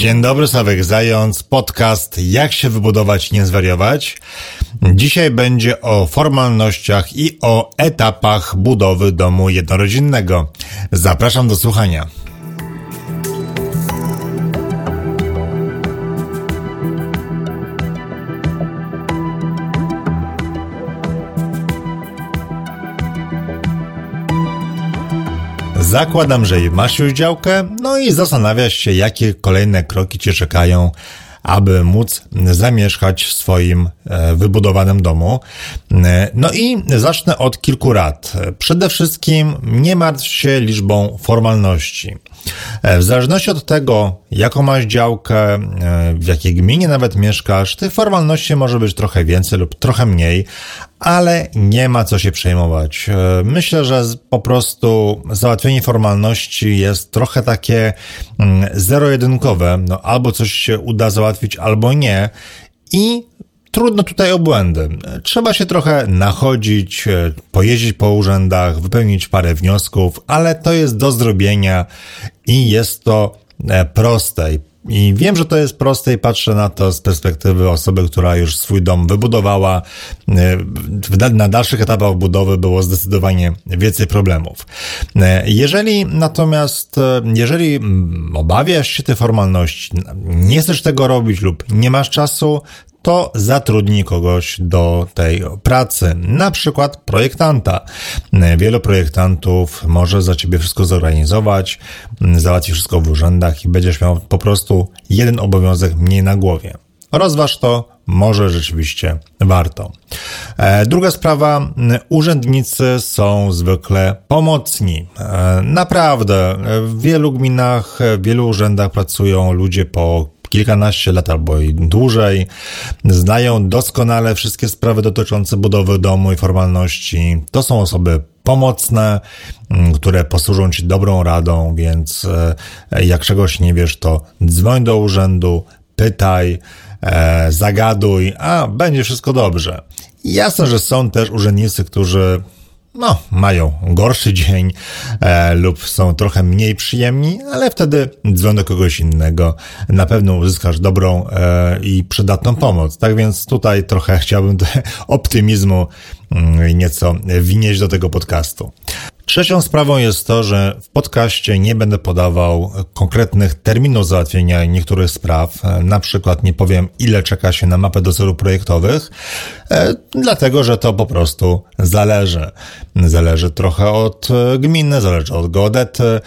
Dzień dobry, Sławek Zając, podcast Jak się wybudować, nie zwariować. Dzisiaj będzie o formalnościach i o etapach budowy domu jednorodzinnego. Zapraszam do słuchania. Zakładam, że masz już działkę, no i zastanawiasz się, jakie kolejne kroki cię czekają, aby móc zamieszkać w swoim wybudowanym domu. E, no i zacznę od kilku rad. Przede wszystkim nie martw się liczbą formalności. E, w zależności od tego, jaką masz działkę, w jakiej gminie nawet mieszkasz, tych formalności może być trochę więcej lub trochę mniej, ale nie ma co się przejmować. E, myślę, że po prostu załatwienie formalności jest trochę takie mm, zero-jedynkowe. No, albo coś się uda załatwić, albo nie. I trudno tutaj o błędy. Trzeba się trochę nachodzić, e, pojeździć po urzędach, wypełnić parę wniosków, ale to jest do zrobienia i jest to e, proste. I wiem, że to jest proste i patrzę na to z perspektywy osoby, która już swój dom wybudowała. Na dalszych etapach budowy było zdecydowanie więcej problemów. Jeżeli natomiast, jeżeli obawiasz się tej formalności, nie chcesz tego robić lub nie masz czasu, to zatrudnij kogoś do tej pracy, na przykład projektanta. Wielu projektantów może za ciebie wszystko zorganizować, załatwi wszystko w urzędach i będziesz miał po prostu jeden obowiązek mniej na głowie. Rozważ to, może rzeczywiście warto. E, druga sprawa, urzędnicy są zwykle pomocni. E, naprawdę, w wielu gminach, w wielu urzędach pracują ludzie po kilkanaście lat albo i dłużej, znają doskonale wszystkie sprawy dotyczące budowy domu i formalności. To są osoby pomocne, mm, które posłużą Ci dobrą radą, więc e, jak czegoś nie wiesz, to dzwoń do urzędu, pytaj, e, zagaduj, a będzie wszystko dobrze. Jasne, że są też urzędnicy, którzy no, mają gorszy dzień e, lub są trochę mniej przyjemni, ale wtedy dzwoń do kogoś innego. Na pewno uzyskasz dobrą e, i przydatną pomoc. Tak więc tutaj trochę chciałbym optymizmu mm, nieco wnieść do tego podcastu. Trzecią sprawą jest to, że w podcaście nie będę podawał konkretnych terminów załatwienia niektórych spraw. Na przykład nie powiem, ile czeka się na mapę dozoru projektowych, e, dlatego że to po prostu zależy. Zależy trochę od gminy, zależy od geodety,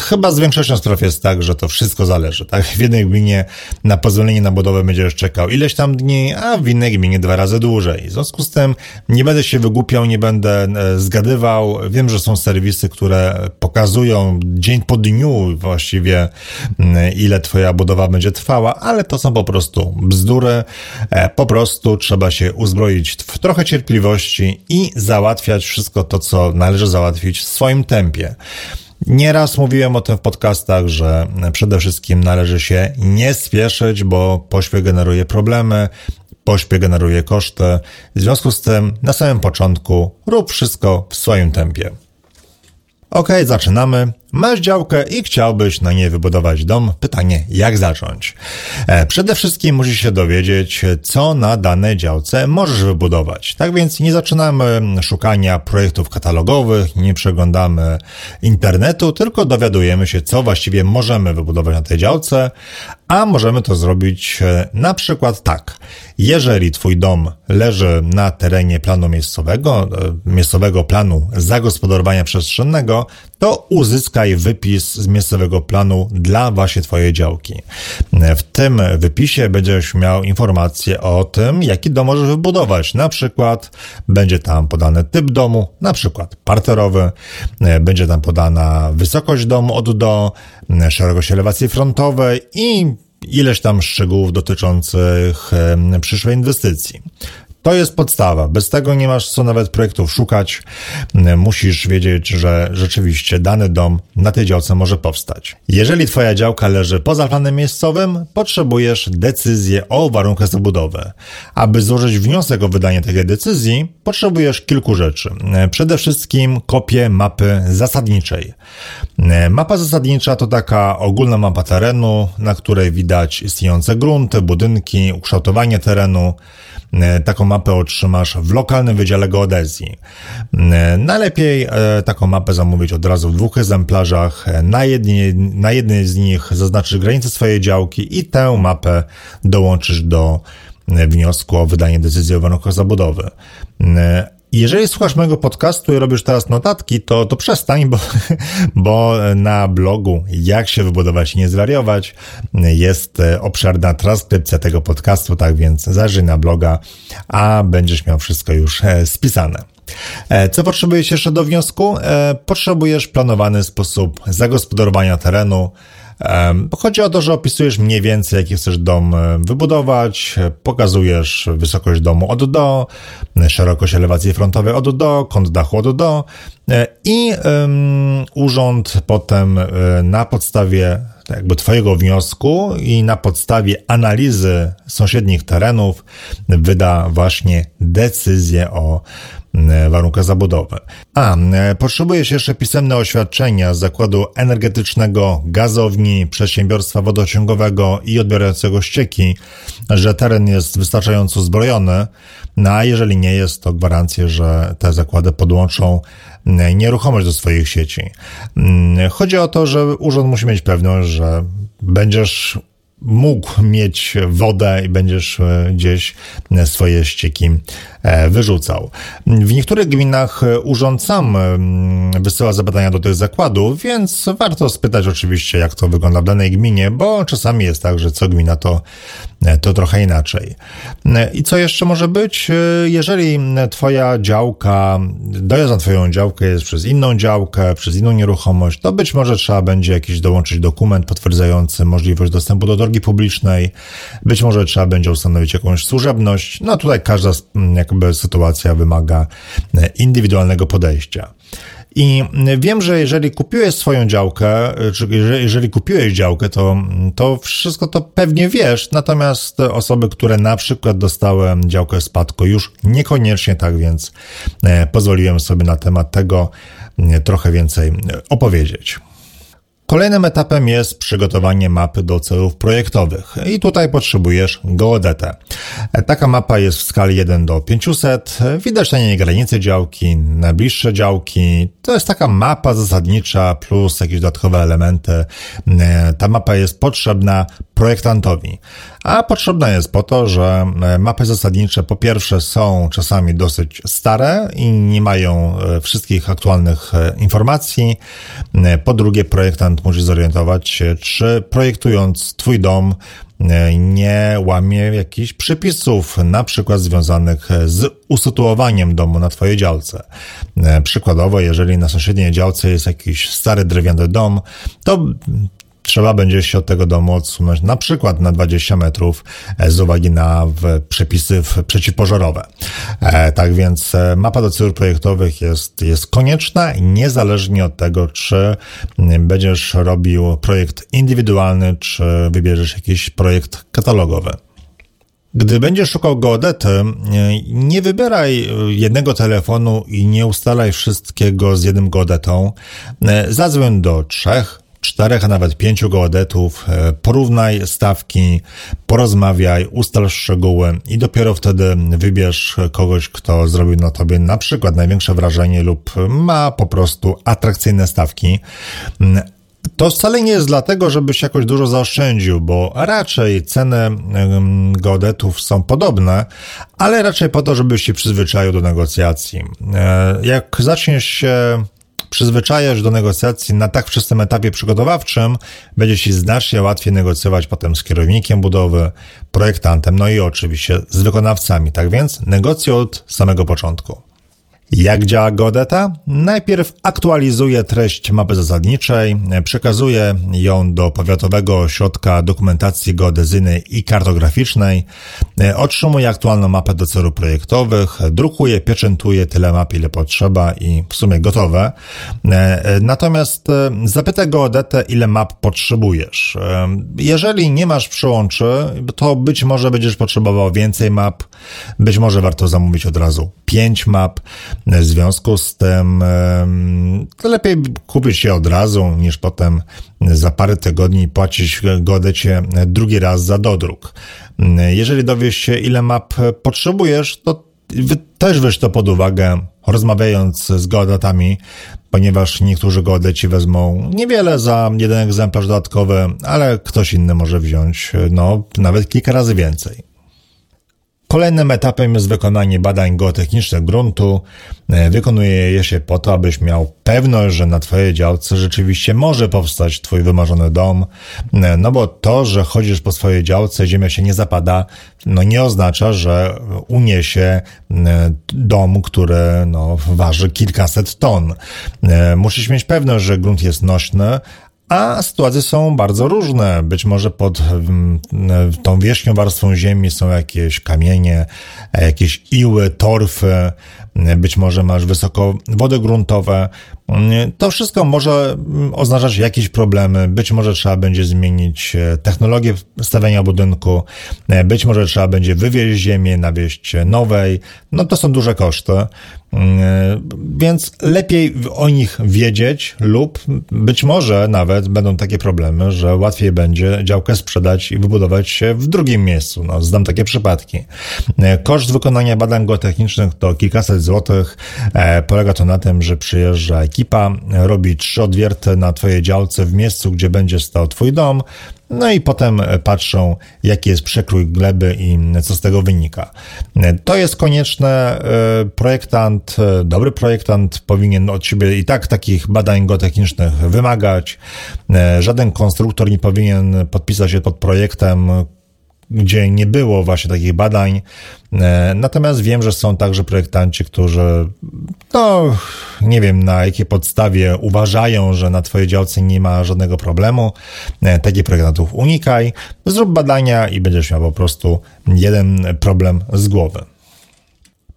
Chyba z większością spraw jest tak, że to wszystko zależy, tak? W jednej gminie na pozwolenie na budowę będziesz czekał ileś tam dni, a w innej gminie dwa razy dłużej. W związku z tym nie będę się wygłupiał, nie będę e, zgadywał. Wiem, że są serwisy, które pokazują dzień po dniu właściwie ile twoja budowa będzie trwała, ale to są po prostu bzdury. E, po prostu trzeba się uzbroić w trochę cierpliwości i załatwiać wszystko to, co należy załatwić w swoim tempie. Nieraz mówiłem o tym w podcastach, że przede wszystkim należy się nie spieszyć, bo pośpiech generuje problemy, pośpiech generuje koszty. W związku z tym na samym początku rób wszystko w swoim tempie. Ok, zaczynamy. Masz działkę i chciałbyś na niej wybudować dom. Pytanie, jak zacząć? E, przede wszystkim musisz się dowiedzieć, co na danej działce możesz wybudować. Tak więc nie zaczynamy szukania projektów katalogowych, nie przeglądamy internetu, tylko dowiadujemy się, co właściwie możemy wybudować na tej działce, a możemy to zrobić e, na przykład tak. Jeżeli Twój dom leży na terenie planu miejscowego, e, miejscowego planu zagospodarowania przestrzennego, to uzyskaj wypis z miejscowego planu dla właśnie Twojej działki. W tym wypisie będziesz miał informację o tym, jaki dom możesz wybudować. Na przykład będzie tam podany typ domu, na przykład parterowy, będzie tam podana wysokość domu od do, szerokość elewacji frontowej i ileś tam szczegółów dotyczących przyszłej inwestycji. To jest podstawa. Bez tego nie masz co nawet projektów szukać. Musisz wiedzieć, że rzeczywiście dany dom na tej działce może powstać. Jeżeli twoja działka leży poza planem miejscowym, potrzebujesz decyzję o warunkach zabudowy. Aby złożyć wniosek o wydanie takiej decyzji, potrzebujesz kilku rzeczy. Przede wszystkim kopię mapy zasadniczej. Mapa zasadnicza to taka ogólna mapa terenu, na której widać istniejące grunty, budynki, ukształtowanie terenu, taką mapę otrzymasz w lokalnym wydziale geodezji. E, najlepiej e, taką mapę zamówić od razu w dwóch egzemplarzach. Na, jednej, na jednej z nich zaznaczysz granicę swojej działki i tę mapę dołączysz do wniosku o wydanie decyzji o warunkach zabudowy. Jeżeli słuchasz mojego podcastu i robisz teraz notatki, to, to przestań, bo, bo na blogu Jak się wybudować i nie zwariować jest obszerna transkrypcja tego podcastu, tak więc zajrzyj na bloga, a będziesz miał wszystko już e, spisane. E, co potrzebujesz jeszcze do wniosku? E, potrzebujesz planowany sposób zagospodarowania terenu, Chodzi o to, że opisujesz mniej więcej, jaki chcesz dom wybudować, pokazujesz wysokość domu od do, szerokość elewacji frontowej od do, kąt dachu od do e, i urząd potem e, na podstawie jakby Twojego wniosku i na podstawie analizy sąsiednich terenów wyda właśnie decyzję o E, warunkach zabudowy. A, e, potrzebujesz jeszcze pisemne oświadczenia z zakładu energetycznego, gazowni, przedsiębiorstwa wodociągowego i odbierającego ścieki, że teren jest wystarczająco zbrojony, no a jeżeli nie jest, to gwarancję, że te zakłady podłączą e, nieruchomość do swoich sieci. Mm, chodzi o to, że urząd musi mieć pewność, że będziesz mógł mieć wodę i będziesz e, gdzieś swoje ścieki e, wyrzucał. W niektórych gminach urząd sam wysyła zapytania do tych zakładów, więc warto spytać oczywiście, jak to wygląda w danej gminie, bo czasami jest tak, że co gmina to, e, to trochę inaczej. I co jeszcze może być? Jeżeli twoja działka, dojazd na twoją działkę jest przez inną działkę, przez inną nieruchomość, to być może trzeba będzie jakiś dołączyć dokument potwierdzający możliwość dostępu do drogi publicznej. Być może trzeba będzie ustanowić jakąś służebność. No tutaj każda jakby sytuacja wymaga indywidualnego podejścia. I wiem, że jeżeli kupiłeś swoją działkę, czy jeżeli kupiłeś działkę, to, to wszystko to pewnie wiesz, natomiast osoby, które na przykład dostały działkę w spadku, już niekoniecznie tak, więc e, pozwoliłem sobie na temat tego e, trochę więcej opowiedzieć. Kolejnym etapem jest przygotowanie mapy do celów projektowych i tutaj potrzebujesz geodetę. Taka mapa jest w skali 1 do 500, widać na niej granice działki, najbliższe działki. To jest taka mapa zasadnicza plus jakieś dodatkowe elementy. Ta mapa jest potrzebna projektantowi. A potrzebna jest po to, że mapy zasadnicze po pierwsze są czasami dosyć stare i nie mają e, wszystkich aktualnych e, informacji. Po drugie projektant musi zorientować się, czy projektując Twój dom e, nie łamie jakichś przepisów, na przykład związanych z usytuowaniem domu na Twojej działce. E, przykładowo, jeżeli na sąsiedniej działce jest jakiś stary drewniany dom, to trzeba będzie się od tego domu odsunąć na przykład na 20 metrów e, z uwagi na przepisy przeciwpożarowe. E, tak więc e, mapa do projektowych jest, jest konieczna niezależnie od tego, czy będziesz robił projekt indywidualny, czy wybierzesz jakiś projekt katalogowy. Gdy będziesz szukał geodety, nie wybieraj jednego telefonu i nie ustalaj wszystkiego z jednym geodetą. Zadzwoń do trzech, czterech, a nawet pięciu geodetów, e, porównaj stawki, porozmawiaj, ustal szczegóły i dopiero wtedy wybierz kogoś, kto zrobił na tobie na przykład największe wrażenie lub ma po prostu atrakcyjne stawki. Mm, to wcale nie jest dlatego, żebyś jakoś dużo zaoszczędził, bo raczej ceny geodetów są podobne, ale raczej po to, żebyś się przyzwyczaił do negocjacji. E, jak zaczniesz się przyzwyczajasz do negocjacji na tak wczesnym etapie przygotowawczym, będzie Ci znacznie łatwiej negocjować potem z kierownikiem budowy, projektantem, no i oczywiście z wykonawcami. Tak więc negocjuj od samego początku. Jak działa Godeta? Najpierw aktualizuje treść mapy zasadniczej, przekazuje ją do Powiatowego Ośrodka Dokumentacji Geodezyjnej i Kartograficznej, otrzymuje aktualną mapę do celów projektowych, drukuje, pieczętuje tyle map, ile potrzeba i w sumie gotowe. Natomiast zapyta Geodetę, ile map potrzebujesz. Jeżeli nie masz przyłączy, to być może będziesz potrzebował więcej map, być może warto zamówić od razu 5 map, w związku z tym to lepiej kupić je od razu, niż potem za parę tygodni płacić godecie drugi raz za dodruk. Jeżeli dowiesz się, ile map potrzebujesz, to też weź to pod uwagę, rozmawiając z geodetami, ponieważ niektórzy geodeci wezmą niewiele za jeden egzemplarz dodatkowy, ale ktoś inny może wziąć, no, nawet kilka razy więcej. Kolejnym etapem jest wykonanie badań geotechnicznych gruntu. E, wykonuje je się po to, abyś miał pewność, że na Twojej działce rzeczywiście może powstać Twój wymarzony dom. E, no bo to, że chodzisz po swojej działce, ziemia się nie zapada, no nie oznacza, że uniesie e, dom, który no, waży kilkaset ton. Musisz mieć pewność, że grunt jest nośny, a sytuacje są bardzo różne. Być może pod tą wierzchnią warstwą ziemi są jakieś kamienie, jakieś iły, torfy, być może masz wysoko wody gruntowe. To wszystko może oznaczać jakieś problemy. Być może trzeba będzie zmienić e, technologię stawiania budynku, e, być może trzeba będzie wywieźć ziemię, nawieść nowej. No to są duże koszty. E, więc lepiej o nich wiedzieć lub być może nawet będą takie problemy, że łatwiej będzie działkę sprzedać i wybudować się w drugim miejscu. No, znam takie przypadki. Koszt wykonania badań geotechnicznych to kilkaset złotych. Polega to na tym, że przyjeżdża ekipa, robi trzy odwierty na twojej działce w miejscu, gdzie będzie stał twój dom, no i potem patrzą, jaki jest przekrój gleby i co z tego wynika. To jest konieczne. Projektant, dobry projektant powinien od siebie i tak takich badań geotechnicznych wymagać. Żaden konstruktor nie powinien podpisać się pod projektem, gdzie nie było właśnie takich badań. E, natomiast wiem, że są także projektanci, którzy, no, nie wiem na jakiej podstawie uważają, że na Twojej działce nie ma żadnego problemu. E, takich projektantów unikaj, zrób badania i będziesz miał po prostu jeden problem z głowy.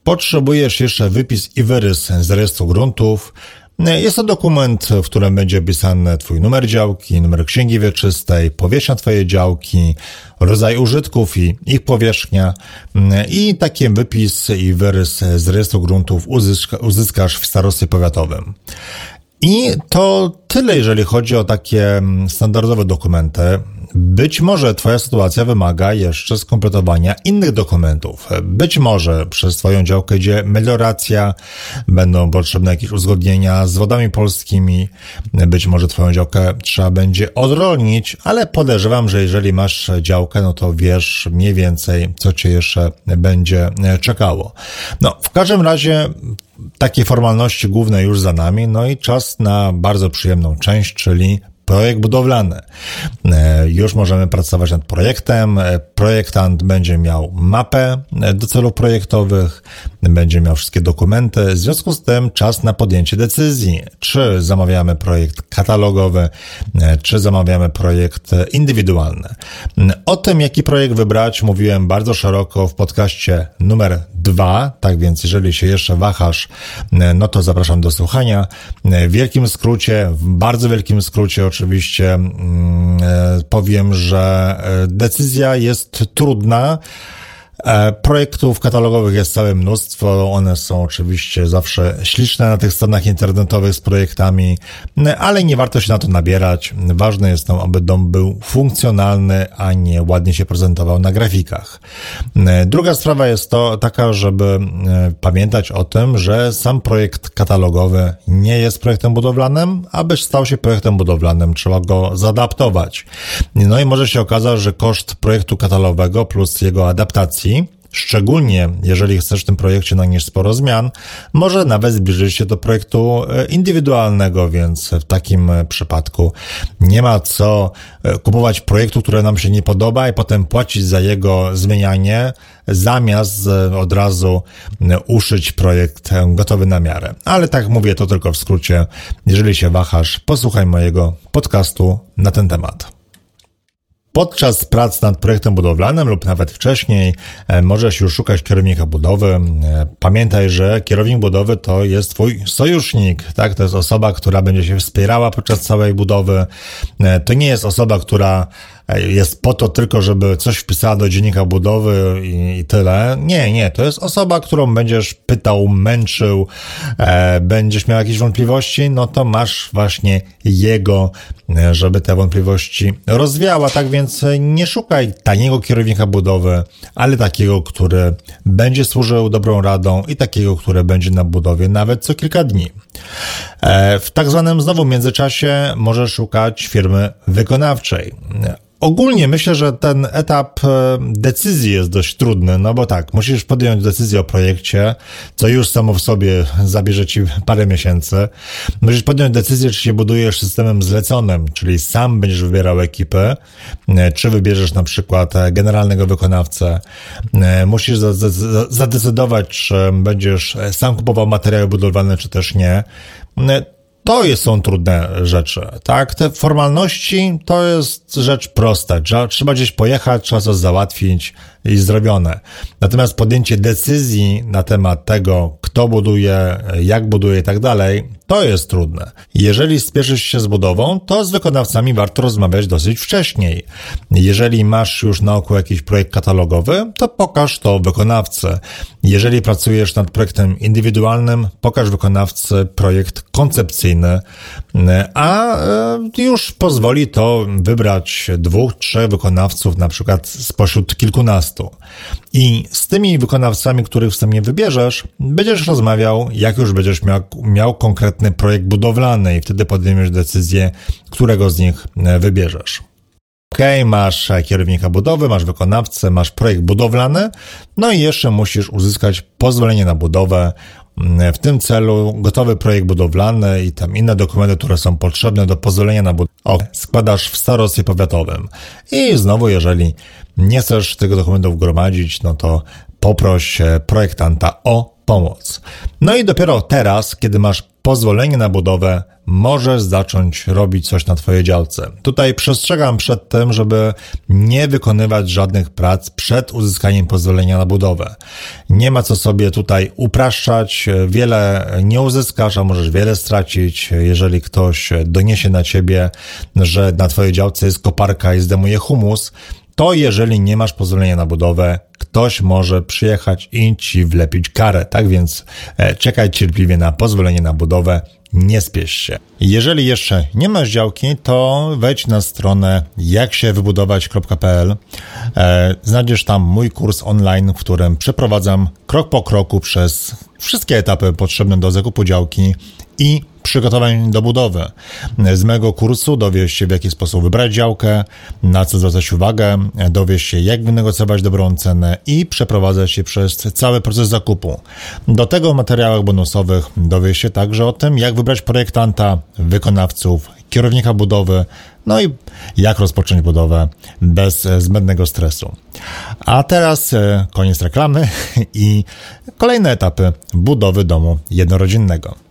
Potrzebujesz jeszcze wypis i wyrys z rejestru gruntów, jest to dokument, w którym będzie opisany Twój numer działki, numer księgi wieczystej, powierzchnia Twojej działki, rodzaj użytków i ich powierzchnia i taki wypis i wyrys z rejestru gruntów uzyska, uzyskasz w starostwie powiatowym. I to tyle, jeżeli chodzi o takie standardowe dokumenty. Być może Twoja sytuacja wymaga jeszcze skompletowania innych dokumentów. Być może przez Twoją działkę idzie melioracja, będą potrzebne jakieś uzgodnienia z wodami polskimi, być może Twoją działkę trzeba będzie odrolnić, ale podejrzewam, że jeżeli masz działkę, no to wiesz mniej więcej, co Cię jeszcze będzie czekało. No, w każdym razie takie formalności główne już za nami, no i czas na bardzo przyjemną część, czyli projekt budowlany. E, już możemy pracować nad projektem. E, projektant będzie miał mapę e, do celów projektowych, będzie miał wszystkie dokumenty. W związku z tym czas na podjęcie decyzji, czy zamawiamy projekt katalogowy, czy zamawiamy projekt indywidualny. O tym, jaki projekt wybrać, mówiłem bardzo szeroko w podcaście numer dwa, tak więc jeżeli się jeszcze wahasz, no to zapraszam do słuchania. W wielkim skrócie, w bardzo wielkim skrócie oczywiście mm, e, powiem, że e, decyzja jest trudna, projektów katalogowych jest całe mnóstwo. One są oczywiście zawsze śliczne na tych stronach internetowych z projektami, ale nie warto się na to nabierać. Ważne jest tam, aby dom był funkcjonalny, a nie ładnie się prezentował na grafikach. E, druga sprawa jest to taka, żeby e, pamiętać o tym, że sam projekt katalogowy nie jest projektem budowlanym, aby stał się projektem budowlanym, trzeba go zaadaptować. No i może się okazać, że koszt projektu katalogowego plus jego adaptacji szczególnie jeżeli chcesz w tym projekcie nanieść sporo zmian, może nawet zbliżyć się do projektu e, indywidualnego, więc w takim e, przypadku nie ma co e, kupować projektu, który nam się nie podoba i potem płacić za jego zmienianie, zamiast od razu uszyć projekt gotowy na miarę. Ale tak mówię to tylko w skrócie. Jeżeli się wahasz, posłuchaj mojego podcastu na ten temat. Podczas prac nad projektem budowlanym lub nawet wcześniej e, możesz już szukać kierownika budowy. E, pamiętaj, że kierownik budowy to jest twój sojusznik, tak? To jest osoba, która będzie się wspierała podczas całej budowy. E, to nie jest osoba, która jest po to tylko, żeby coś wpisała do dziennika budowy i, i tyle. Nie, nie, to jest osoba, którą będziesz pytał, męczył, e, będziesz miał jakieś wątpliwości, no to masz właśnie jego, e, żeby te wątpliwości rozwiała. Tak więc nie szukaj taniego kierownika budowy, ale takiego, który będzie służył dobrą radą i takiego, który będzie na budowie nawet co kilka dni. E, w tak zwanym znowu międzyczasie możesz szukać firmy wykonawczej. Ogólnie myślę, że ten etap e, decyzji jest dość trudny, no bo tak, musisz podjąć decyzję o projekcie, co już samo w sobie zabierze ci parę miesięcy. Musisz podjąć decyzję, czy się budujesz systemem zleconym, czyli sam będziesz wybierał ekipę, e, czy wybierzesz na przykład e, generalnego wykonawcę. Musisz zadecydować, czy będziesz sam kupował materiały budowlane, czy też nie to są trudne rzeczy, tak? Te formalności to jest rzecz prosta. Trzeba gdzieś pojechać, trzeba coś załatwić zrobione. Natomiast podjęcie decyzji na temat tego, kto buduje, jak buduje i tak dalej, to jest trudne. Jeżeli spieszysz się z budową, to z wykonawcami warto rozmawiać dosyć wcześniej. Jeżeli masz już na oku jakiś projekt katalogowy, to pokaż to wykonawcy. Jeżeli pracujesz nad projektem indywidualnym, pokaż wykonawcy projekt koncepcyjny, a e, już pozwoli to wybrać dwóch, trzech wykonawców, na przykład spośród kilkunastu. I z tymi wykonawcami, których wstępnie wybierzesz, będziesz rozmawiał, jak już będziesz miał, miał konkretny projekt budowlany i wtedy podejmiesz decyzję, którego z nich e, wybierzesz. OK, masz kierownika budowy, masz wykonawcę, masz projekt budowlany, no i jeszcze musisz uzyskać pozwolenie na budowę. Mm, w tym celu gotowy projekt budowlany i tam inne dokumenty, które są potrzebne do pozwolenia na budowę, składasz w starostwie powiatowym. I znowu, jeżeli nie chcesz tego dokumentów gromadzić, no to poproś projektanta o pomoc. No i dopiero teraz, kiedy masz pozwolenie na budowę, możesz zacząć robić coś na Twojej działce. Tutaj przestrzegam przed tym, żeby nie wykonywać żadnych prac przed uzyskaniem pozwolenia na budowę. Nie ma co sobie tutaj upraszczać, wiele nie uzyskasz, a możesz wiele stracić, jeżeli ktoś doniesie na Ciebie, że na Twojej działce jest koparka i zdemuje humus, to jeżeli nie masz pozwolenia na budowę, ktoś może przyjechać i ci wlepić karę. Tak więc e, czekaj cierpliwie na pozwolenie na budowę, nie spiesz się. Jeżeli jeszcze nie masz działki, to wejdź na stronę jaksiewybudować.pl. E, znajdziesz tam mój kurs online, w którym przeprowadzam krok po kroku przez wszystkie etapy potrzebne do zakupu działki i przygotowań do budowy. Z mego kursu dowiesz się, w jaki sposób wybrać działkę, na co zwracać uwagę, dowiesz się, jak wynegocjować dobrą cenę i przeprowadzać się przez cały proces zakupu. Do tego w materiałach bonusowych dowiesz się także o tym, jak wybrać projektanta, wykonawców, kierownika budowy, no i jak rozpocząć budowę bez zbędnego stresu. A teraz e, koniec reklamy i kolejne etapy budowy domu jednorodzinnego.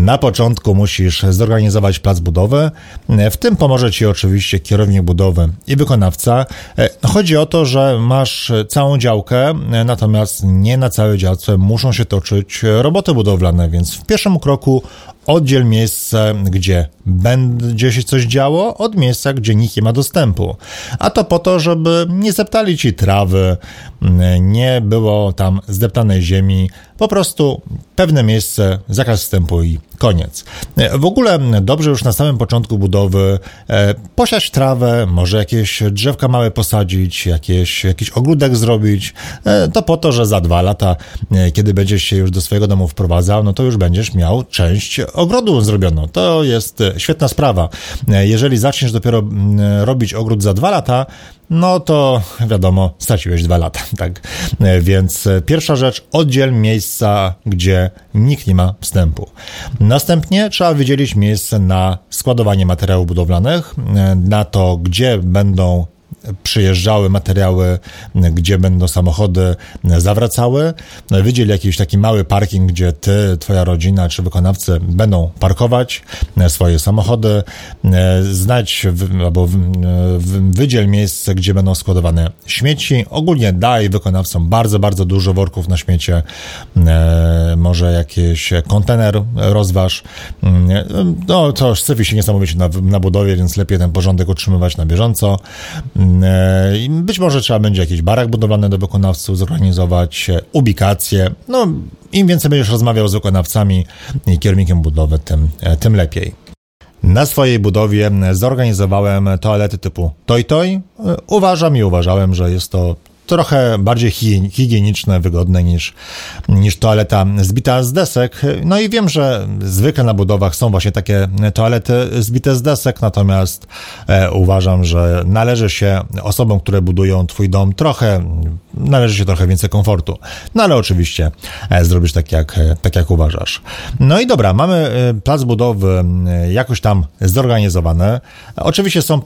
Na początku musisz zorganizować plac budowy. W tym pomoże Ci oczywiście kierownik budowy i wykonawca. Chodzi o to, że masz całą działkę, natomiast nie na całej działce muszą się toczyć roboty budowlane, więc w pierwszym kroku oddziel miejsce, gdzie będzie się coś działo, od miejsca, gdzie nikt nie ma dostępu. A to po to, żeby nie zeptali ci trawy, nie było tam zdeptanej ziemi, Po prostu pewne miejsce, zakaz wstępu i koniec. W ogóle dobrze już na samym początku budowy e, posiać trawę, może jakieś drzewka małe posadzić, jakieś, jakiś ogródek zrobić, e, to po to, że za dwa lata, e, kiedy będziesz się już do swojego domu wprowadzał, no to już będziesz miał część ogrodu zrobioną. To jest świetna sprawa. Jeżeli zaczniesz dopiero robić ogród za dwa lata, no to wiadomo, straciłeś dwa lata, tak? Więc pierwsza rzecz, oddziel miejsca, gdzie nikt nie ma wstępu. Następnie trzeba wydzielić miejsce na składowanie materiałów budowlanych, na to, gdzie będą przyjeżdżały materiały, gdzie będą samochody zawracały. Wydziel jakiś taki mały parking, gdzie ty, twoja rodzina czy wykonawcy będą parkować swoje samochody. Znajdź albo wydziel miejsce, gdzie będą składowane śmieci. Ogólnie daj wykonawcom bardzo, bardzo dużo worków na śmiecie. Może jakiś kontener rozważ. No, to syfi się niesamowicie na, na budowie, więc lepiej ten porządek utrzymywać na bieżąco. E, być może trzeba będzie jakiś barak budowlany do wykonawców zorganizować, e, ubikację. No, im więcej będziesz rozmawiał z wykonawcami i kierownikiem budowy, tym, e, tym lepiej. Na swojej budowie zorganizowałem toalety typu Toy Toy. Uważam i uważałem, że jest to trochę bardziej higieniczne, wygodne niż, niż toaleta zbita z desek. No i wiem, że zwykle na budowach są właśnie takie toalety zbite z desek, natomiast e, uważam, że należy się osobom, które budują twój dom trochę, należy się trochę więcej komfortu. No ale oczywiście e, zrobisz tak jak, tak jak uważasz. No i dobra, mamy e, plac budowy e, jakoś tam zorganizowany. Oczywiście są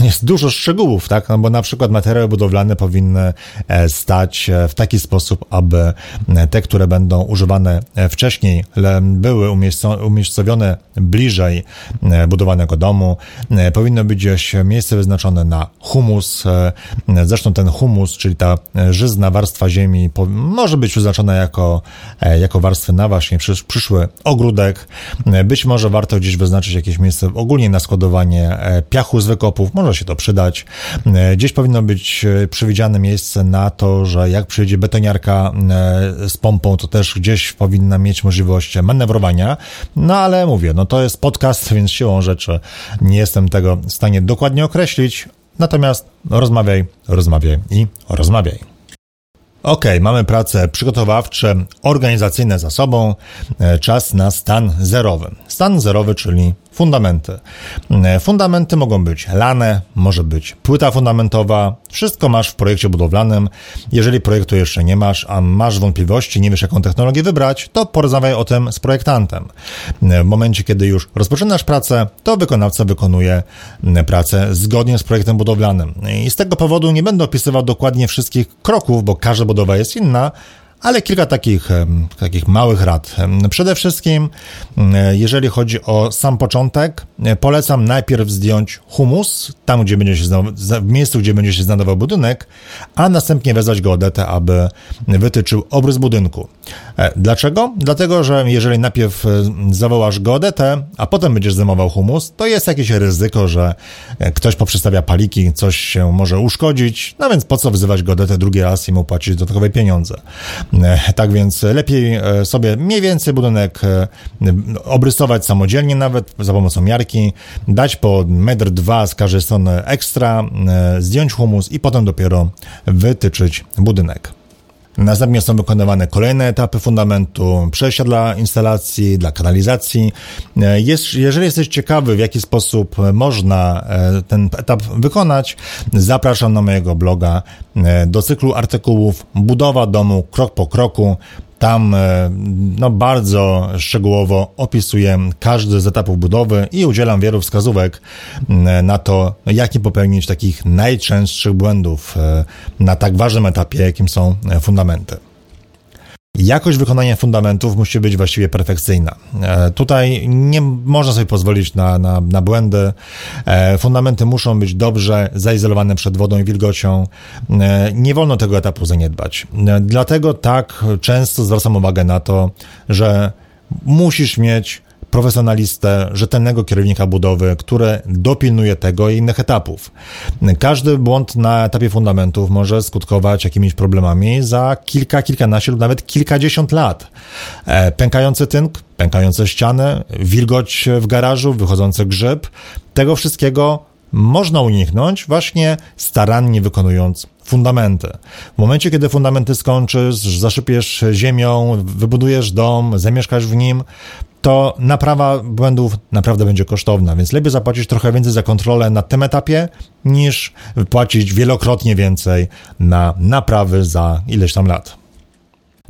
jest dużo szczegółów, tak? No bo na przykład materiały budowlane powinny e, stać e, w taki sposób, aby e, te, które będą używane wcześniej, były umiejscowione bliżej budowanego domu. Powinno być gdzieś miejsce wyznaczone na humus. Zresztą ten humus, czyli ta żyzna warstwa ziemi, może być wyznaczona jako, jako warstwy na właśnie przyszły ogródek. Być może warto gdzieś wyznaczyć jakieś miejsce ogólnie na składowanie piachu z może się to przydać. E, gdzieś powinno być e, przewidziane miejsce na to, że jak przyjdzie betoniarka e, z pompą, to też gdzieś powinna mieć możliwość manewrowania. No ale mówię, no to jest podcast, więc siłą rzeczy nie jestem tego w stanie dokładnie określić. Natomiast rozmawiaj, rozmawiaj i rozmawiaj. Ok, mamy prace przygotowawcze, organizacyjne za sobą. Czas na stan zerowy. Stan zerowy, czyli fundamenty. E, fundamenty mogą być lane, może być płyta fundamentowa. Wszystko masz w projekcie budowlanym. Jeżeli projektu jeszcze nie masz, a masz wątpliwości, nie wiesz jaką technologię wybrać, to porozmawiaj o tym z projektantem. E, w momencie, kiedy już rozpoczynasz pracę, to wykonawca wykonuje pracę zgodnie z projektem budowlanym. I z tego powodu nie będę opisywał dokładnie wszystkich kroków, bo każdy budowa jest inna, ale kilka takich, takich małych rad. Przede wszystkim, jeżeli chodzi o sam początek, polecam najpierw zdjąć humus, tam gdzie będzie się w miejscu, gdzie będzie się znajdował budynek, a następnie wezwać geodetę, aby wytyczył obrys budynku. E, dlaczego? Dlatego, że jeżeli najpierw zawołasz geodetę, a potem będziesz zajmował humus, to jest jakieś ryzyko, że e, ktoś poprzestawia paliki, coś się może uszkodzić, no więc po co wzywać geodetę drugi raz i mu płacić dodatkowe pieniądze. E, tak więc lepiej e, sobie mniej więcej budynek e, obrysować samodzielnie nawet za pomocą miarki, dać po metr dwa z każdej strony ekstra, zdjąć humus i potem dopiero wytyczyć budynek. Następnie są wykonywane kolejne etapy fundamentu, przejścia dla instalacji, dla kanalizacji. Jest, jeżeli jesteś ciekawy, w jaki sposób można e, ten etap wykonać, zapraszam na mojego bloga e, do cyklu artykułów Budowa domu krok po kroku. Tam e, no, bardzo szczegółowo opisuję każdy z etapów budowy i udzielam wielu wskazówek na to, jak nie popełnić takich najczęstszych błędów e, na tak ważnym etapie, jakim są e, fundamenty. Jakość wykonania fundamentów musi być właściwie perfekcyjna. E, tutaj nie można sobie pozwolić na, na, na błędy. E, fundamenty muszą być dobrze zaizolowane przed wodą i wilgocią. E, nie wolno tego etapu zaniedbać. Dlatego tak często zwracam uwagę na to, że musisz mieć profesjonalistę, rzetelnego kierownika budowy, który dopilnuje tego i innych etapów. Każdy błąd na etapie fundamentów może skutkować jakimiś problemami za kilka, kilkanaście lub nawet kilkadziesiąt lat. E, pękający tynk, pękające ściany, wilgoć w garażu, wychodzący grzyb, tego wszystkiego można uniknąć właśnie starannie wykonując fundamenty. W momencie, kiedy fundamenty skończysz, zasypiesz ziemią, wybudujesz dom, zamieszkasz w nim, to naprawa błędów naprawdę będzie kosztowna, więc lepiej zapłacić trochę więcej za kontrolę na tym etapie, niż płacić wielokrotnie więcej na naprawy za ileś tam lat.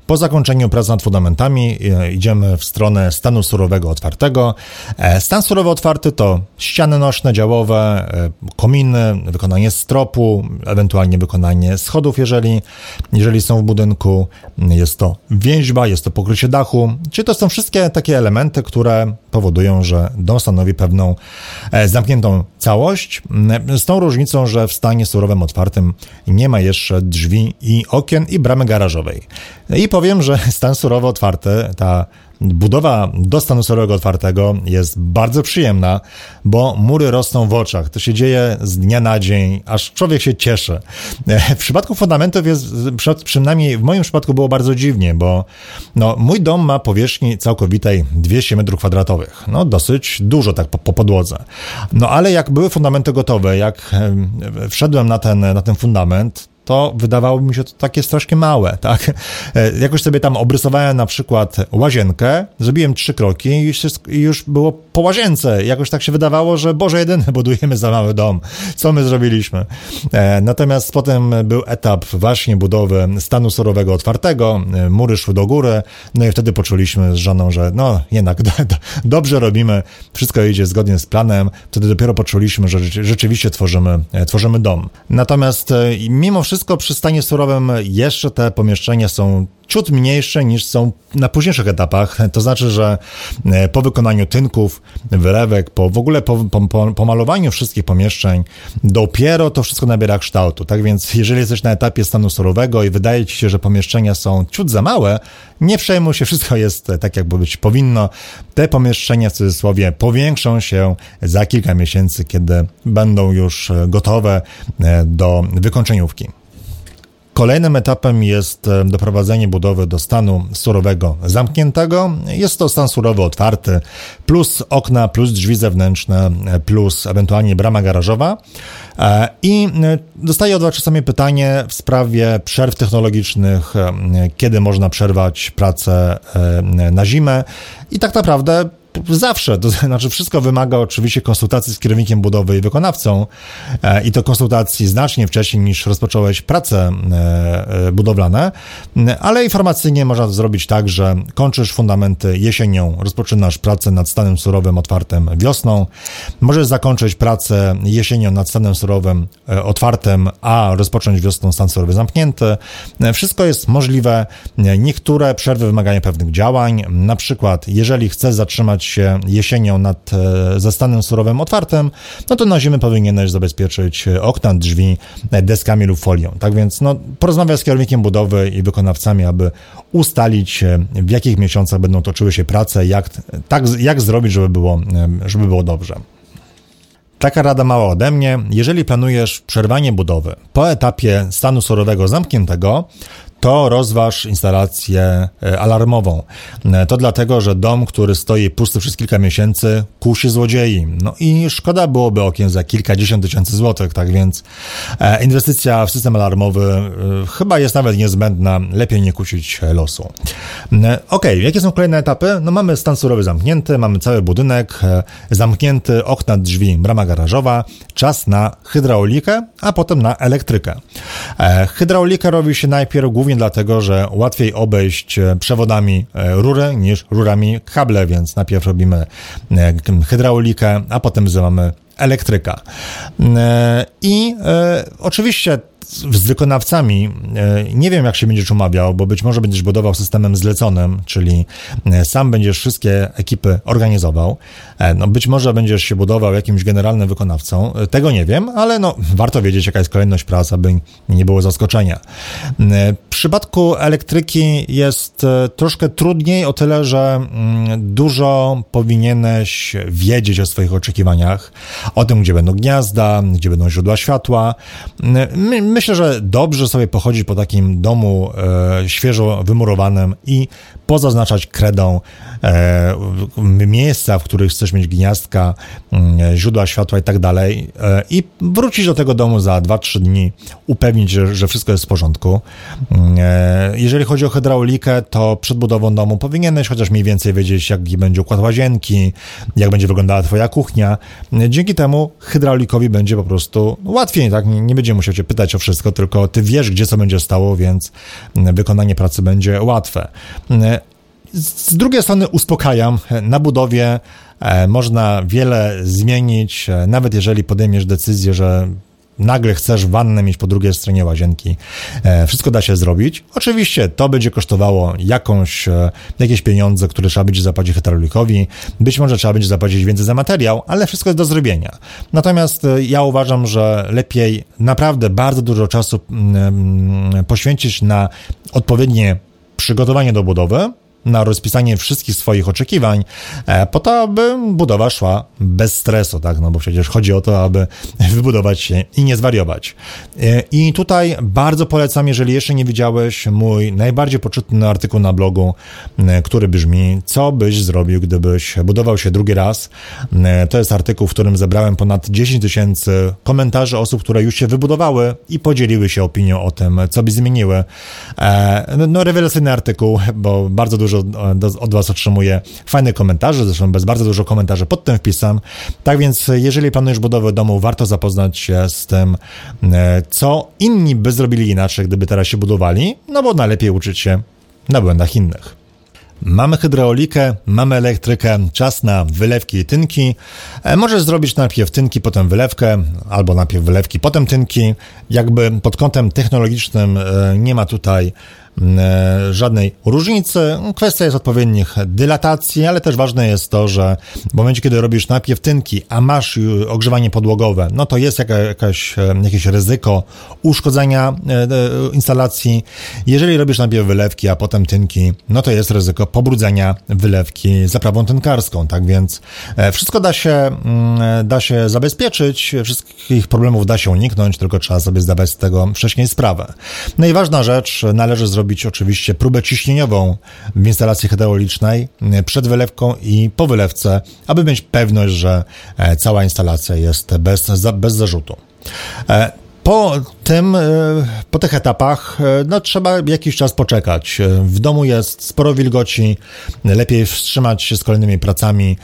Po zakończeniu prac nad fundamentami e, idziemy w stronę stanu surowego otwartego. E, stan surowy otwarty to ściany nośne, działowe, e, kominy, wykonanie stropu, ewentualnie wykonanie schodów, jeżeli, jeżeli są w budynku. Jest to więźba, jest to pokrycie dachu. Czyli to są wszystkie takie elementy, które powodują, że dom stanowi pewną zamkniętą całość. Z tą różnicą, że w stanie surowym otwartym nie ma jeszcze drzwi i okien i bramy garażowej. I powiem, że stan surowy otwarty, ta budowa do stanu surowego otwartego jest bardzo przyjemna, bo mury rosną w oczach. To się dzieje z dnia na dzień, aż człowiek się cieszy. W przypadku fundamentów jest, przynajmniej w moim przypadku było bardzo dziwnie, bo no, mój dom ma powierzchni całkowitej 200 m2. No dosyć dużo tak po, po podłodze. No ale jak były fundamenty gotowe, jak wszedłem na ten, na ten fundament, to wydawało mi się to takie strasznie małe, tak? E, jakoś sobie tam obrysowałem na przykład łazienkę, zrobiłem trzy kroki i już, już było po łazience. Jakoś tak się wydawało, że Boże jedyny budujemy za mały dom. Co my zrobiliśmy? E, natomiast potem był etap właśnie budowy stanu surowego otwartego, e, mury szły do góry, no i wtedy poczuliśmy z żoną, że no jednak do, do, dobrze robimy, wszystko idzie zgodnie z planem. Wtedy dopiero poczuliśmy, że rzeczywiście tworzymy, tworzymy dom. Natomiast mimo wszystko wszystko przy stanie surowym jeszcze te pomieszczenia są ciut mniejsze niż są na późniejszych etapach. To znaczy, że e, po wykonaniu tynków, wylewek, po w ogóle po, po, po wszystkich pomieszczeń, dopiero to wszystko nabiera kształtu. Tak więc, jeżeli jesteś na etapie stanu surowego i wydaje ci się, że pomieszczenia są ciut za małe, nie przejmuj się, wszystko jest tak, jak być powinno. Te pomieszczenia w cudzysłowie powiększą się za kilka miesięcy, kiedy będą już gotowe e, do wykończeniówki. Kolejnym etapem jest e, doprowadzenie budowy do stanu surowego zamkniętego. Jest to stan surowy otwarty, plus okna, plus drzwi zewnętrzne, e, plus ewentualnie brama garażowa. E, I dostaję od Was czasami pytanie w sprawie przerw technologicznych, kiedy można przerwać pracę na zimę. I tak naprawdę zawsze, to znaczy wszystko wymaga oczywiście konsultacji z kierownikiem budowy i wykonawcą e, i to konsultacji znacznie wcześniej niż rozpocząłeś prace e, e, budowlane, ale informacyjnie można zrobić tak, że kończysz fundamenty jesienią, rozpoczynasz pracę nad stanem surowym otwartym wiosną, możesz zakończyć pracę jesienią nad stanem surowym otwartym, a rozpocząć wiosną stan surowy zamknięty. Wszystko jest możliwe. Niektóre przerwy wymagają pewnych działań, na przykład jeżeli chcesz zatrzymać się jesienią nad, e, ze stanem surowym otwartym, no to na zimę powinieneś zabezpieczyć okna, drzwi deskami lub folią. Tak więc no, porozmawiaj z kierownikiem budowy i wykonawcami, aby ustalić e, w jakich miesiącach będą toczyły się prace, jak, tak, jak zrobić, żeby było, e, żeby było dobrze. Taka rada mała ode mnie. Jeżeli planujesz przerwanie budowy po etapie stanu surowego zamkniętego, to rozważ instalację e, alarmową. E, to dlatego, że dom, który stoi pusty przez kilka miesięcy, kusi złodziei. No i szkoda byłoby okien za kilkadziesiąt tysięcy złotych, tak więc e, inwestycja w system alarmowy chyba jest nawet niezbędna. Lepiej nie kusić losu. Ok, jakie są kolejne etapy? No mamy stan surowy zamknięty, mamy cały budynek zamknięty, okna, drzwi, brama garażowa. Czas na hydraulikę, a potem na elektrykę. Hydraulika robi się najpierw głównie dlatego, że łatwiej obejść e, przewodami e, rury niż rurami kable, więc najpierw robimy e, hydraulikę, a potem wzywamy elektryka. I e, oczywiście z wykonawcami nie wiem, jak się będziesz umawiał, bo być może będziesz budował systemem zleconym, czyli sam będziesz wszystkie ekipy organizował. No, być może będziesz się budował jakimś generalnym wykonawcą. Tego nie wiem, ale no, warto wiedzieć, jaka jest kolejność prac, aby nie było zaskoczenia. W przypadku elektryki jest troszkę trudniej o tyle, że mm, dużo powinieneś wiedzieć o swoich oczekiwaniach, o tym, gdzie będą gniazda, gdzie będą źródła światła. My, myślę, że dobrze sobie pochodzić po takim domu e, świeżo wymurowanym i pozaznaczać kredą e, miejsca, w których chcesz mieć gniazdka, e, źródła światła i tak dalej e, i wrócić do tego domu za 2-3 dni, upewnić, że, że wszystko jest w porządku. E, jeżeli chodzi o hydraulikę, to przed budową domu powinieneś chociaż mniej więcej wiedzieć, jaki będzie układ łazienki, jak będzie wyglądała twoja kuchnia. Dzięki temu hydraulikowi będzie po prostu łatwiej, tak? Nie, nie będzie musiał cię pytać o wszystko, tylko ty wiesz, gdzie co będzie stało, więc wykonanie pracy będzie łatwe. Z drugiej strony uspokajam, na budowie e, można wiele zmienić, e, nawet jeżeli podejmiesz decyzję, że nagle chcesz wannę mieć po drugiej stronie łazienki. E, wszystko da się zrobić. Oczywiście to będzie kosztowało jakąś, jakieś pieniądze, które trzeba będzie zapłacić hydraulikowi. Być może trzeba będzie zapłacić więcej za materiał, ale wszystko jest do zrobienia. Natomiast ja uważam, że lepiej naprawdę bardzo dużo czasu mm, mm, poświęcić na odpowiednie przygotowanie do budowy, na rozpisanie wszystkich swoich oczekiwań, e, po to, aby budowa szła bez stresu, tak? No bo przecież chodzi o to, aby wybudować się i nie zwariować. E, I tutaj bardzo polecam, jeżeli jeszcze nie widziałeś, mój najbardziej poczytny artykuł na blogu, e, który brzmi, co byś zrobił, gdybyś budował się drugi raz. To jest artykuł, w którym zebrałem ponad 10 tysięcy komentarzy osób, które już się wybudowały i podzieliły się opinią o tym, co by zmieniły. No, rewelacyjny artykuł, bo bardzo dużo dużo od Was otrzymuję fajnych komentarzy, zresztą bez bardzo dużo komentarzy pod tym wpisem. Tak więc, jeżeli planujesz budowę domu, warto zapoznać się z tym, e, co inni by zrobili inaczej, gdyby teraz się budowali, no bo najlepiej uczyć się na błędach innych. Mamy hydraulikę, mamy elektrykę, czas na wylewki i tynki. E, możesz zrobić najpierw tynki, potem wylewkę, albo najpierw wylewki, potem tynki. Jakby pod kątem technologicznym e, nie ma tutaj żadnej różnicy. Kwestia jest odpowiednich dylatacji, ale też ważne jest to, że w momencie, kiedy robisz najpierw tynki, a masz ogrzewanie podłogowe, no to jest jaka, jakaś, e, jakieś ryzyko uszkodzenia e, instalacji. Jeżeli robisz najpierw wylewki, a potem tynki, no to jest ryzyko pobrudzenia wylewki zaprawą tynkarską, tak więc wszystko da się, mm, da się zabezpieczyć, wszystkich problemów da się uniknąć, tylko trzeba sobie zdawać z tego wcześniej sprawę. No i ważna rzecz, należy zrobić zrobić oczywiście próbę ciśnieniową w instalacji hydraulicznej e, przed wylewką i po wylewce, aby mieć pewność, że e, cała instalacja jest bez, bez zarzutu. E, po tym, po tych etapach, no trzeba jakiś czas poczekać. W domu jest sporo wilgoci, lepiej wstrzymać się z kolejnymi pracami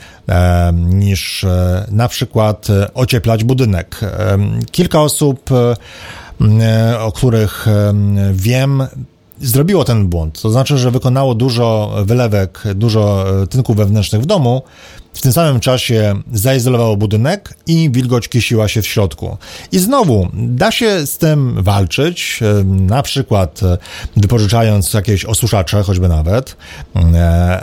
niż na przykład ocieplać budynek. Kilka osób, o których wiem, zrobiło ten błąd. To znaczy, że wykonało dużo wylewek, dużo e, tynków wewnętrznych w domu, w tym samym czasie zaizolowało budynek i wilgoć kisiła się w środku. I znowu, da się z tym walczyć, e, na przykład e, wypożyczając jakieś osuszacze, choćby nawet,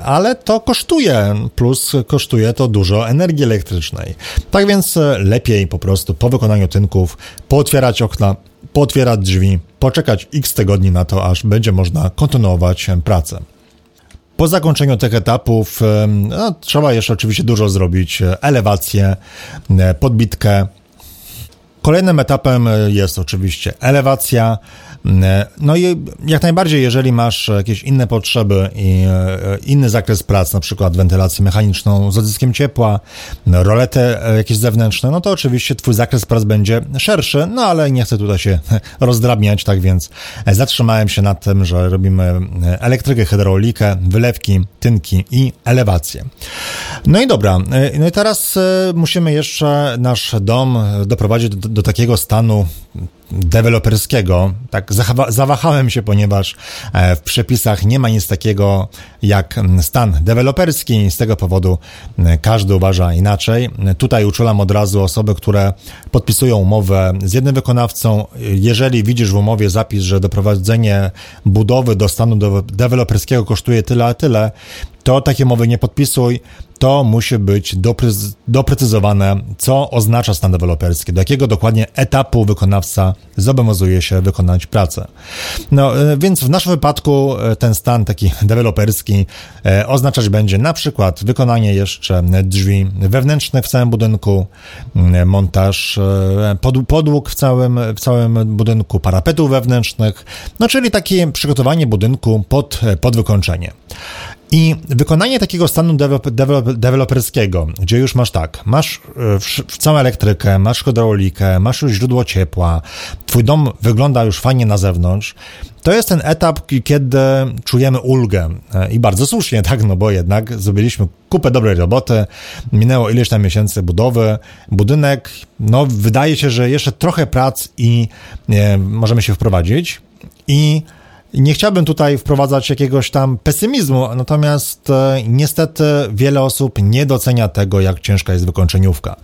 ale to kosztuje, plus kosztuje to dużo energii elektrycznej. Tak więc lepiej po prostu po wykonaniu tynków pootwierać okna, pootwierać drzwi, poczekać x tygodni na to, aż będzie można kontynuować pracę. Po zakończeniu tych etapów no, trzeba jeszcze oczywiście dużo zrobić. Elewację, podbitkę. Kolejnym etapem jest oczywiście elewacja, E, no i jak najbardziej, jeżeli masz jakieś inne potrzeby i e, inny zakres prac, na przykład wentylację mechaniczną z odzyskiem ciepła, roletę e, jakieś zewnętrzne, no to oczywiście twój zakres prac będzie szerszy, no ale nie chcę tutaj się rozdrabniać, tak więc zatrzymałem się na tym, że robimy elektrykę, hydraulikę, wylewki, tynki i elewację. No i dobra, no i teraz musimy jeszcze nasz dom doprowadzić do, do takiego stanu, deweloperskiego. Tak zawahałem się, ponieważ e, w przepisach nie ma nic takiego jak stan deweloperski. Z tego powodu każdy uważa inaczej. Tutaj uczulam od razu osoby, które podpisują umowę z jednym wykonawcą. Jeżeli widzisz w umowie zapis, że doprowadzenie budowy do stanu deweloperskiego kosztuje tyle a tyle, to takie mowy nie podpisuj, to musi być doprecyzowane, co oznacza stan deweloperski, do jakiego dokładnie etapu wykonawca zobowiązuje się wykonać pracę. No, e, więc w naszym wypadku e, ten stan taki deweloperski e, oznaczać będzie na przykład wykonanie jeszcze drzwi wewnętrznych w całym budynku, montaż podłóg w całym, w całym budynku, parapetów wewnętrznych, no czyli takie przygotowanie budynku pod, pod wykończenie. I wykonanie takiego stanu deweloperskiego, gdzie już masz tak, masz e, całą elektrykę, masz hydraulikę, masz już źródło ciepła, twój dom wygląda już fajnie na zewnątrz, to jest ten etap, kiedy czujemy ulgę. E, I bardzo słusznie, tak, no bo jednak zrobiliśmy kupę dobrej roboty, minęło ileś tam miesięcy budowy, budynek, no wydaje się, że jeszcze trochę prac i nie, możemy się wprowadzić. I nie chciałbym tutaj wprowadzać jakiegoś tam pesymizmu, natomiast e, niestety wiele osób nie docenia tego, jak ciężka jest wykończeniówka.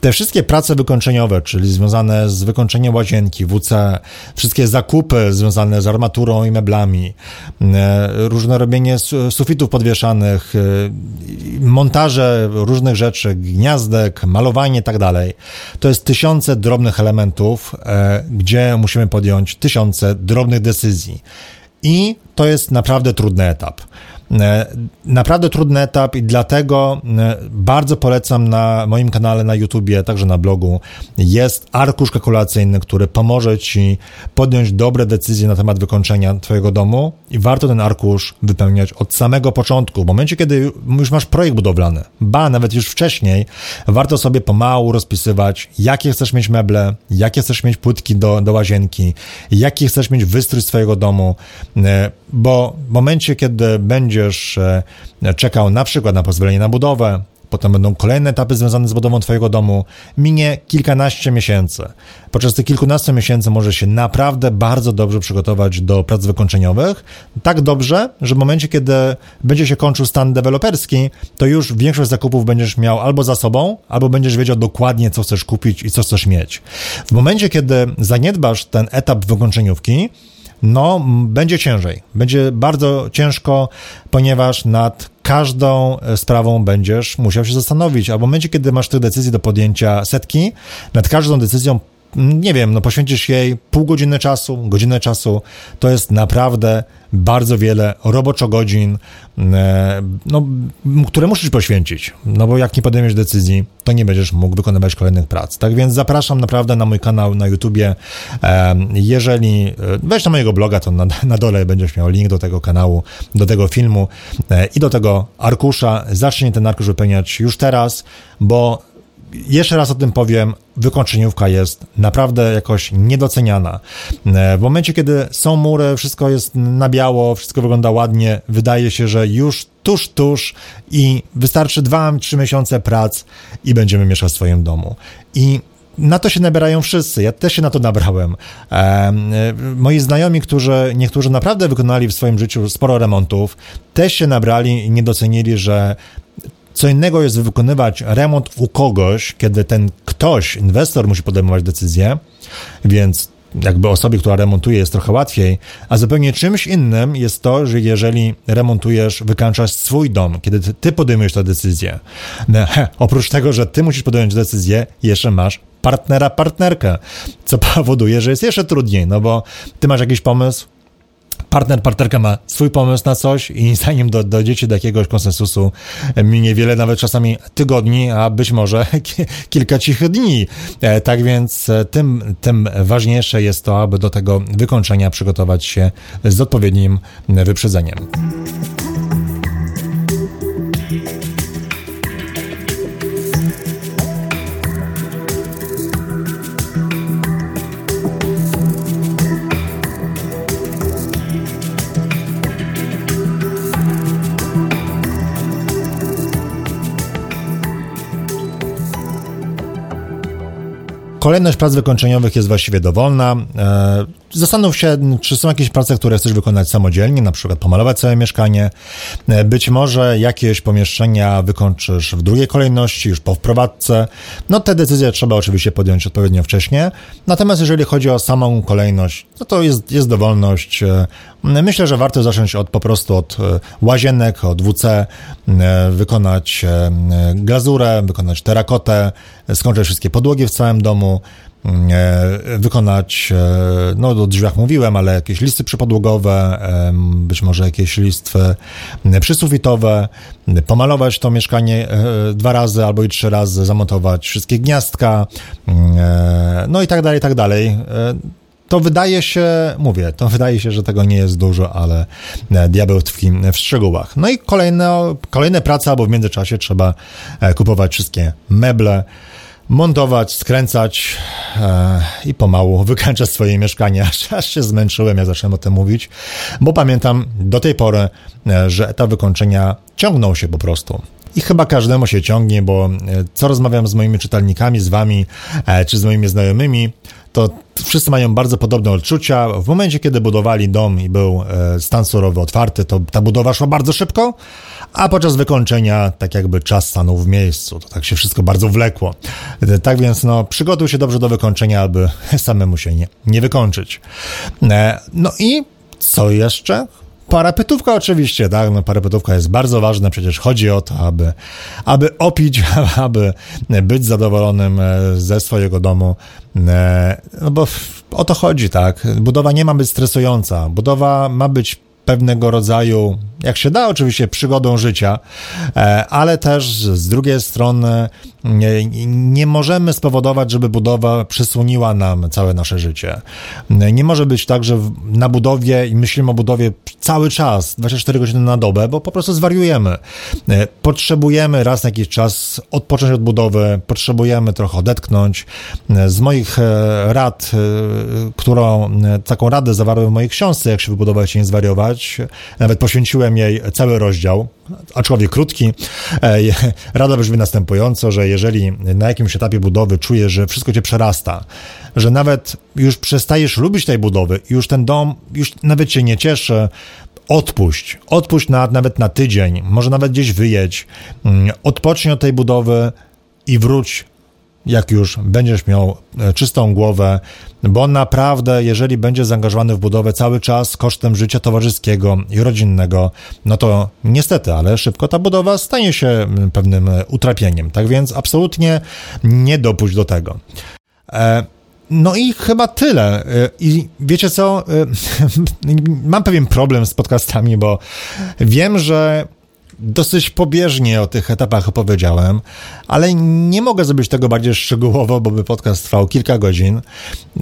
Te wszystkie prace wykończeniowe, czyli związane z wykończeniem łazienki, WC, wszystkie zakupy związane z armaturą i meblami, e, różne robienie sufitów podwieszanych, e, montaże różnych rzeczy, gniazdek, malowanie i tak. To jest tysiące drobnych elementów, gdzie musimy podjąć tysiące drobnych decyzji. I to jest naprawdę trudny etap. E, naprawdę trudny etap i dlatego e, bardzo polecam na moim kanale na YouTubie, także na blogu, jest arkusz kalkulacyjny, który pomoże Ci podjąć dobre decyzje na temat wykończenia Twojego domu i warto ten arkusz wypełniać od samego początku. W momencie, kiedy już masz projekt budowlany, ba, nawet już wcześniej, warto sobie pomału rozpisywać, jakie chcesz mieć meble, jakie chcesz mieć płytki do, do łazienki, jaki chcesz mieć wystrój swojego domu, e, bo w momencie, kiedy będziesz e, czekał na przykład na pozwolenie na budowę, potem będą kolejne etapy związane z budową Twojego domu, minie kilkanaście miesięcy. Podczas tych kilkunastu miesięcy możesz się naprawdę bardzo dobrze przygotować do prac wykończeniowych. Tak dobrze, że w momencie, kiedy będzie się kończył stan deweloperski, to już większość zakupów będziesz miał albo za sobą, albo będziesz wiedział dokładnie, co chcesz kupić i co chcesz mieć. W momencie, kiedy zaniedbasz ten etap wykończeniówki, no będzie ciężej. Będzie bardzo ciężko, ponieważ nad każdą e, sprawą będziesz musiał się zastanowić, a w momencie, kiedy masz tych decyzji do podjęcia setki, nad każdą decyzją nie wiem, no poświęcisz jej pół godziny czasu, godzinę czasu, to jest naprawdę bardzo wiele roboczo godzin, e, no, które musisz poświęcić, no bo jak nie podejmiesz decyzji, to nie będziesz mógł wykonywać kolejnych prac. Tak więc zapraszam naprawdę na mój kanał na YouTubie. E, jeżeli e, weź na mojego bloga, to na, na dole będziesz miał link do tego kanału, do tego filmu i do tego arkusza. Zacznij ten arkusz wypełniać już teraz, bo jeszcze raz o tym powiem, wykończeniówka jest naprawdę jakoś niedoceniana. E, w momencie, kiedy są mury, wszystko jest na biało, wszystko wygląda ładnie, wydaje się, że już tuż, tuż i wystarczy 2-3 miesiące prac i będziemy mieszkać w swoim domu. I na to się nabierają wszyscy. Ja też się na to nabrałem. E, moi znajomi, którzy niektórzy naprawdę wykonali w swoim życiu sporo remontów, też się nabrali i nie docenili, że co innego jest wykonywać remont u kogoś, kiedy ten ktoś, inwestor musi podejmować decyzję, więc jakby osobie, która remontuje jest trochę łatwiej, a zupełnie czymś innym jest to, że jeżeli remontujesz, wykańczasz swój dom, kiedy ty, podejmujesz tę decyzję. No, he, oprócz tego, że ty musisz podjąć decyzję, jeszcze masz partnera, partnerkę, co powoduje, że jest jeszcze trudniej, no bo ty masz jakiś pomysł, partner, partnerka ma swój pomysł na coś i zanim do, dojdziecie do jakiegoś konsensusu, minie wiele nawet czasami tygodni, a być może kilka cichych dni. E, tak więc e, tym, tym ważniejsze jest to, aby do tego wykończenia przygotować się z odpowiednim wyprzedzeniem. Kolejność prac wykończeniowych jest właściwie dowolna. E, zastanów się, czy są jakieś prace, które chcesz wykonać samodzielnie, na przykład pomalować całe mieszkanie. E, być może jakieś pomieszczenia wykończysz w drugiej kolejności, już po wprowadzce. No te decyzje trzeba oczywiście podjąć odpowiednio wcześnie. Natomiast jeżeli chodzi o samą kolejność, no to jest, jest dowolność. E, myślę, że warto zacząć od po prostu od łazienek, od WC, wykonać glazurę, wykonać terakotę, skończyć wszystkie podłogi w całym domu, e, wykonać, e, no o drzwiach mówiłem, ale jakieś listy przypodłogowe, być może jakieś listwy przysufitowe, pomalować to mieszkanie e, dwa razy albo i trzy razy, zamontować wszystkie gniazdka, no i tak dalej, i tak dalej to wydaje się, mówię, to wydaje się, że tego nie jest dużo, ale diabeł tkwi w szczegółach. No i kolejne, kolejne prace, albo w międzyczasie trzeba kupować wszystkie meble, montować, skręcać e, i pomału wykańczać swoje mieszkanie, aż, aż się zmęczyłem, jak zacząłem o tym mówić, bo pamiętam do tej pory, e, że etap wykończenia ciągnął się po prostu. I chyba każdemu się ciągnie, bo e, co rozmawiam z moimi czytelnikami, z wami, e, czy z moimi znajomymi, to wszyscy mają bardzo podobne odczucia. W momencie, kiedy budowali dom i był e, stan surowy otwarty, to ta budowa szła bardzo szybko, a podczas wykończenia tak jakby czas stanął w miejscu. To tak się wszystko bardzo wlekło. Tak więc no, przygotuj się dobrze do wykończenia, aby samemu się nie, nie wykończyć. No i co jeszcze? Parapetówka oczywiście, tak, no parapetówka jest bardzo ważna, przecież chodzi o to, aby, aby opić, aby być zadowolonym e, ze swojego domu, e, no bo o to chodzi, tak, budowa nie ma być stresująca, budowa ma być pewnego rodzaju, jak się da, oczywiście przygodą życia, e, ale też z drugiej strony nie, możemy spowodować, żeby budowa przysłoniła nam całe nasze życie. Nie może być tak, że na budowie i myślimy o budowie cały czas, 24 godziny na dobę, bo po prostu zwariujemy. E, potrzebujemy raz na jakiś czas odpocząć od budowy, potrzebujemy trochę odetchnąć. E, z moich rad, którą taką radę zawarłem w mojej książce, jak się wybudować i nie zwariować, nawet poświęciłem jej cały rozdział, aczkolwiek krótki. E, rada brzmi następująco, że jeżeli na jakimś etapie budowy czujesz, że wszystko cię przerasta, że nawet już przestajesz lubić tej budowy, już ten dom już nawet cię nie cieszy, odpuść. Odpuść na, nawet na tydzień, może nawet gdzieś wyjedź, mm, odpocznij od tej budowy i wróć jak już będziesz miał e, czystą głowę, bo naprawdę, jeżeli będziesz zaangażowany w budowę cały czas kosztem życia towarzyskiego i rodzinnego, no to niestety, ale szybko ta budowa stanie się pewnym e, utrapieniem. Tak więc absolutnie nie dopuść do tego. E, no i chyba tyle. I wiecie co? Mam pewien problem z podcastami, bo wiem, że dosyć pobieżnie o tych etapach opowiedziałem, ale nie mogę zrobić tego bardziej szczegółowo, bo by podcast trwał kilka godzin.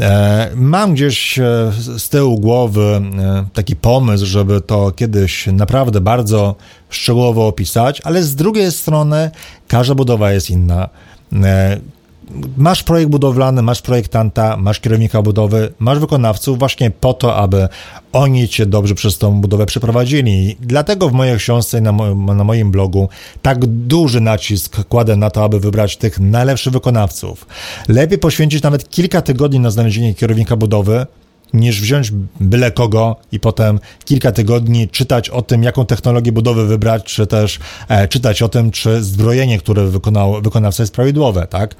E, mam gdzieś e, z tyłu głowy e, taki pomysł, żeby to kiedyś naprawdę bardzo szczegółowo opisać, ale z drugiej strony każda budowa jest inna masz projekt budowlany, masz projektanta, masz kierownika budowy, masz wykonawców właśnie po to, aby oni cię dobrze przez tą budowę przeprowadzili. Dlatego w mojej książce na, na moim blogu tak duży nacisk kładę na to, aby wybrać tych najlepszych wykonawców. Lepiej poświęcić nawet kilka tygodni na znalezienie kierownika budowy, niż wziąć byle kogo i potem kilka tygodni czytać o tym, jaką technologię budowy wybrać, czy też e, czytać o tym, czy zbrojenie, które wykonał wykonawca jest prawidłowe, tak?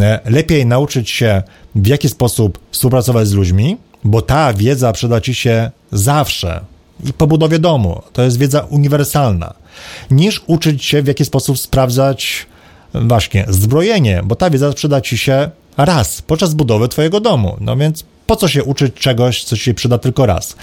E, lepiej nauczyć się, w jaki sposób współpracować z ludźmi, bo ta wiedza przyda ci się zawsze i po budowie domu. To jest wiedza uniwersalna, niż uczyć się, w jaki sposób sprawdzać właśnie zbrojenie, bo ta wiedza przyda ci się raz podczas budowy twojego domu. No więc po co się uczyć czegoś, co się przyda tylko raz?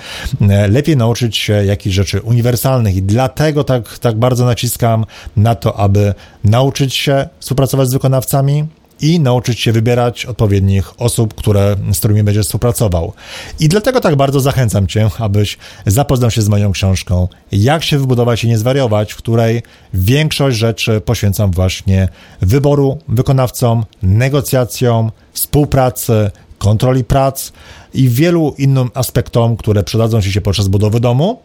E, lepiej nauczyć się jakichś rzeczy uniwersalnych i dlatego tak, tak bardzo naciskam na to, aby nauczyć się współpracować z wykonawcami, i nauczyć się wybierać odpowiednich osób, które, z którymi będziesz współpracował. I dlatego tak bardzo zachęcam Cię, abyś zapoznał się z moją książką Jak się wybudować i nie zwariować, w której większość rzeczy poświęcam właśnie wyboru wykonawcom, negocjacjom, współpracy, kontroli prac i wielu innym aspektom, które przydadzą Ci się podczas budowy domu,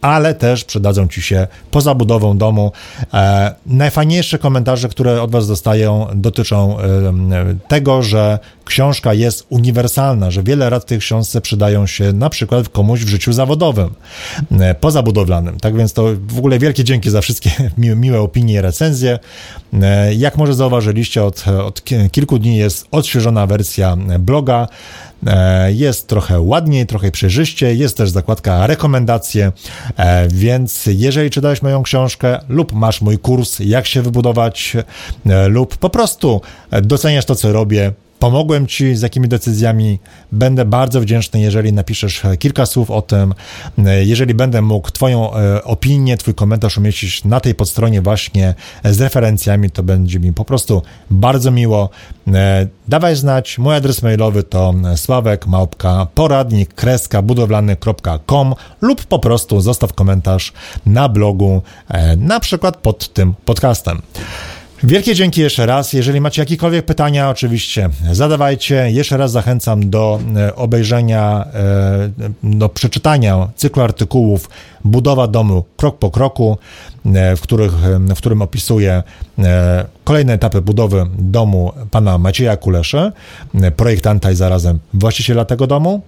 ale też przydadzą Ci się poza budową domu. E, najfajniejsze komentarze, które od Was dostają, dotyczą e, tego, że książka jest uniwersalna, że wiele rad w tej książce przydają się na przykład komuś w życiu zawodowym, e, pozabudowlanym. Tak więc to w ogóle wielkie dzięki za wszystkie mi, miłe opinie i recenzje. E, jak może zauważyliście, od, od kilku dni jest odświeżona wersja bloga. E, jest trochę ładniej, trochę przejrzyście, jest też zakładka rekomendacje, e, więc jeżeli czytałeś moją książkę lub masz mój kurs, jak się wybudować, e, lub po prostu doceniasz to, co robię, pomogłem Ci z jakimi decyzjami. Będę bardzo wdzięczny, jeżeli napiszesz kilka słów o tym. Jeżeli będę mógł Twoją opinię, Twój komentarz umieścić na tej podstronie właśnie z referencjami, to będzie mi po prostu bardzo miło. Dawaj znać, mój adres mailowy to sławek poradnik budowlany.com lub po prostu zostaw komentarz na blogu, na przykład pod tym podcastem. Wielkie dzięki jeszcze raz. Jeżeli macie jakiekolwiek pytania, oczywiście zadawajcie. Jeszcze raz zachęcam do e, obejrzenia, e, do przeczytania cyklu artykułów Budowa domu krok po kroku, e, w, których, w którym opisuję kolejne etapy budowy domu pana Macieja Kuleszy, projektanta i zarazem właściciela tego domu.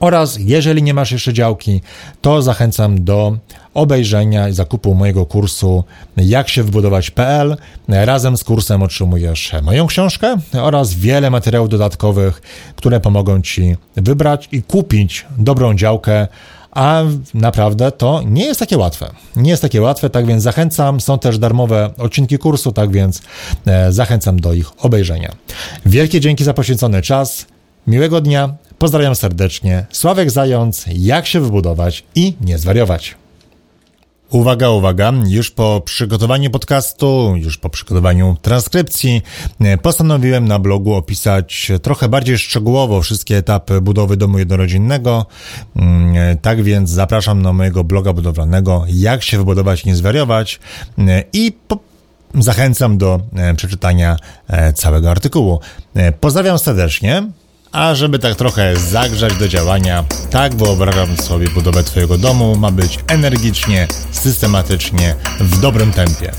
Oraz jeżeli nie masz jeszcze działki, to zachęcam do obejrzenia i zakupu mojego kursu Jak się wbudować.pl. Razem z kursem otrzymujesz moją książkę oraz wiele materiałów dodatkowych, które pomogą Ci wybrać i kupić dobrą działkę, a naprawdę to nie jest takie łatwe. Nie jest takie łatwe, tak więc zachęcam. Są też darmowe odcinki kursu, tak więc e, zachęcam do ich obejrzenia. Wielkie dzięki za poświęcony czas. Miłego dnia, Pozdrawiam serdecznie. Sławek Zając, jak się wybudować i nie zwariować. Uwaga, uwaga, już po przygotowaniu podcastu, już po przygotowaniu transkrypcji, e, postanowiłem na blogu opisać trochę bardziej szczegółowo wszystkie etapy budowy domu jednorodzinnego. Mm, e, tak więc zapraszam na mojego bloga budowlanego, jak się wybudować, nie zwariować e, i po zachęcam do przeczytania całego artykułu. Pozdrawiam serdecznie. A żeby tak trochę zagrzać do działania, tak wyobrażam sobie budowę Twojego domu ma być energicznie, systematycznie, w dobrym tempie.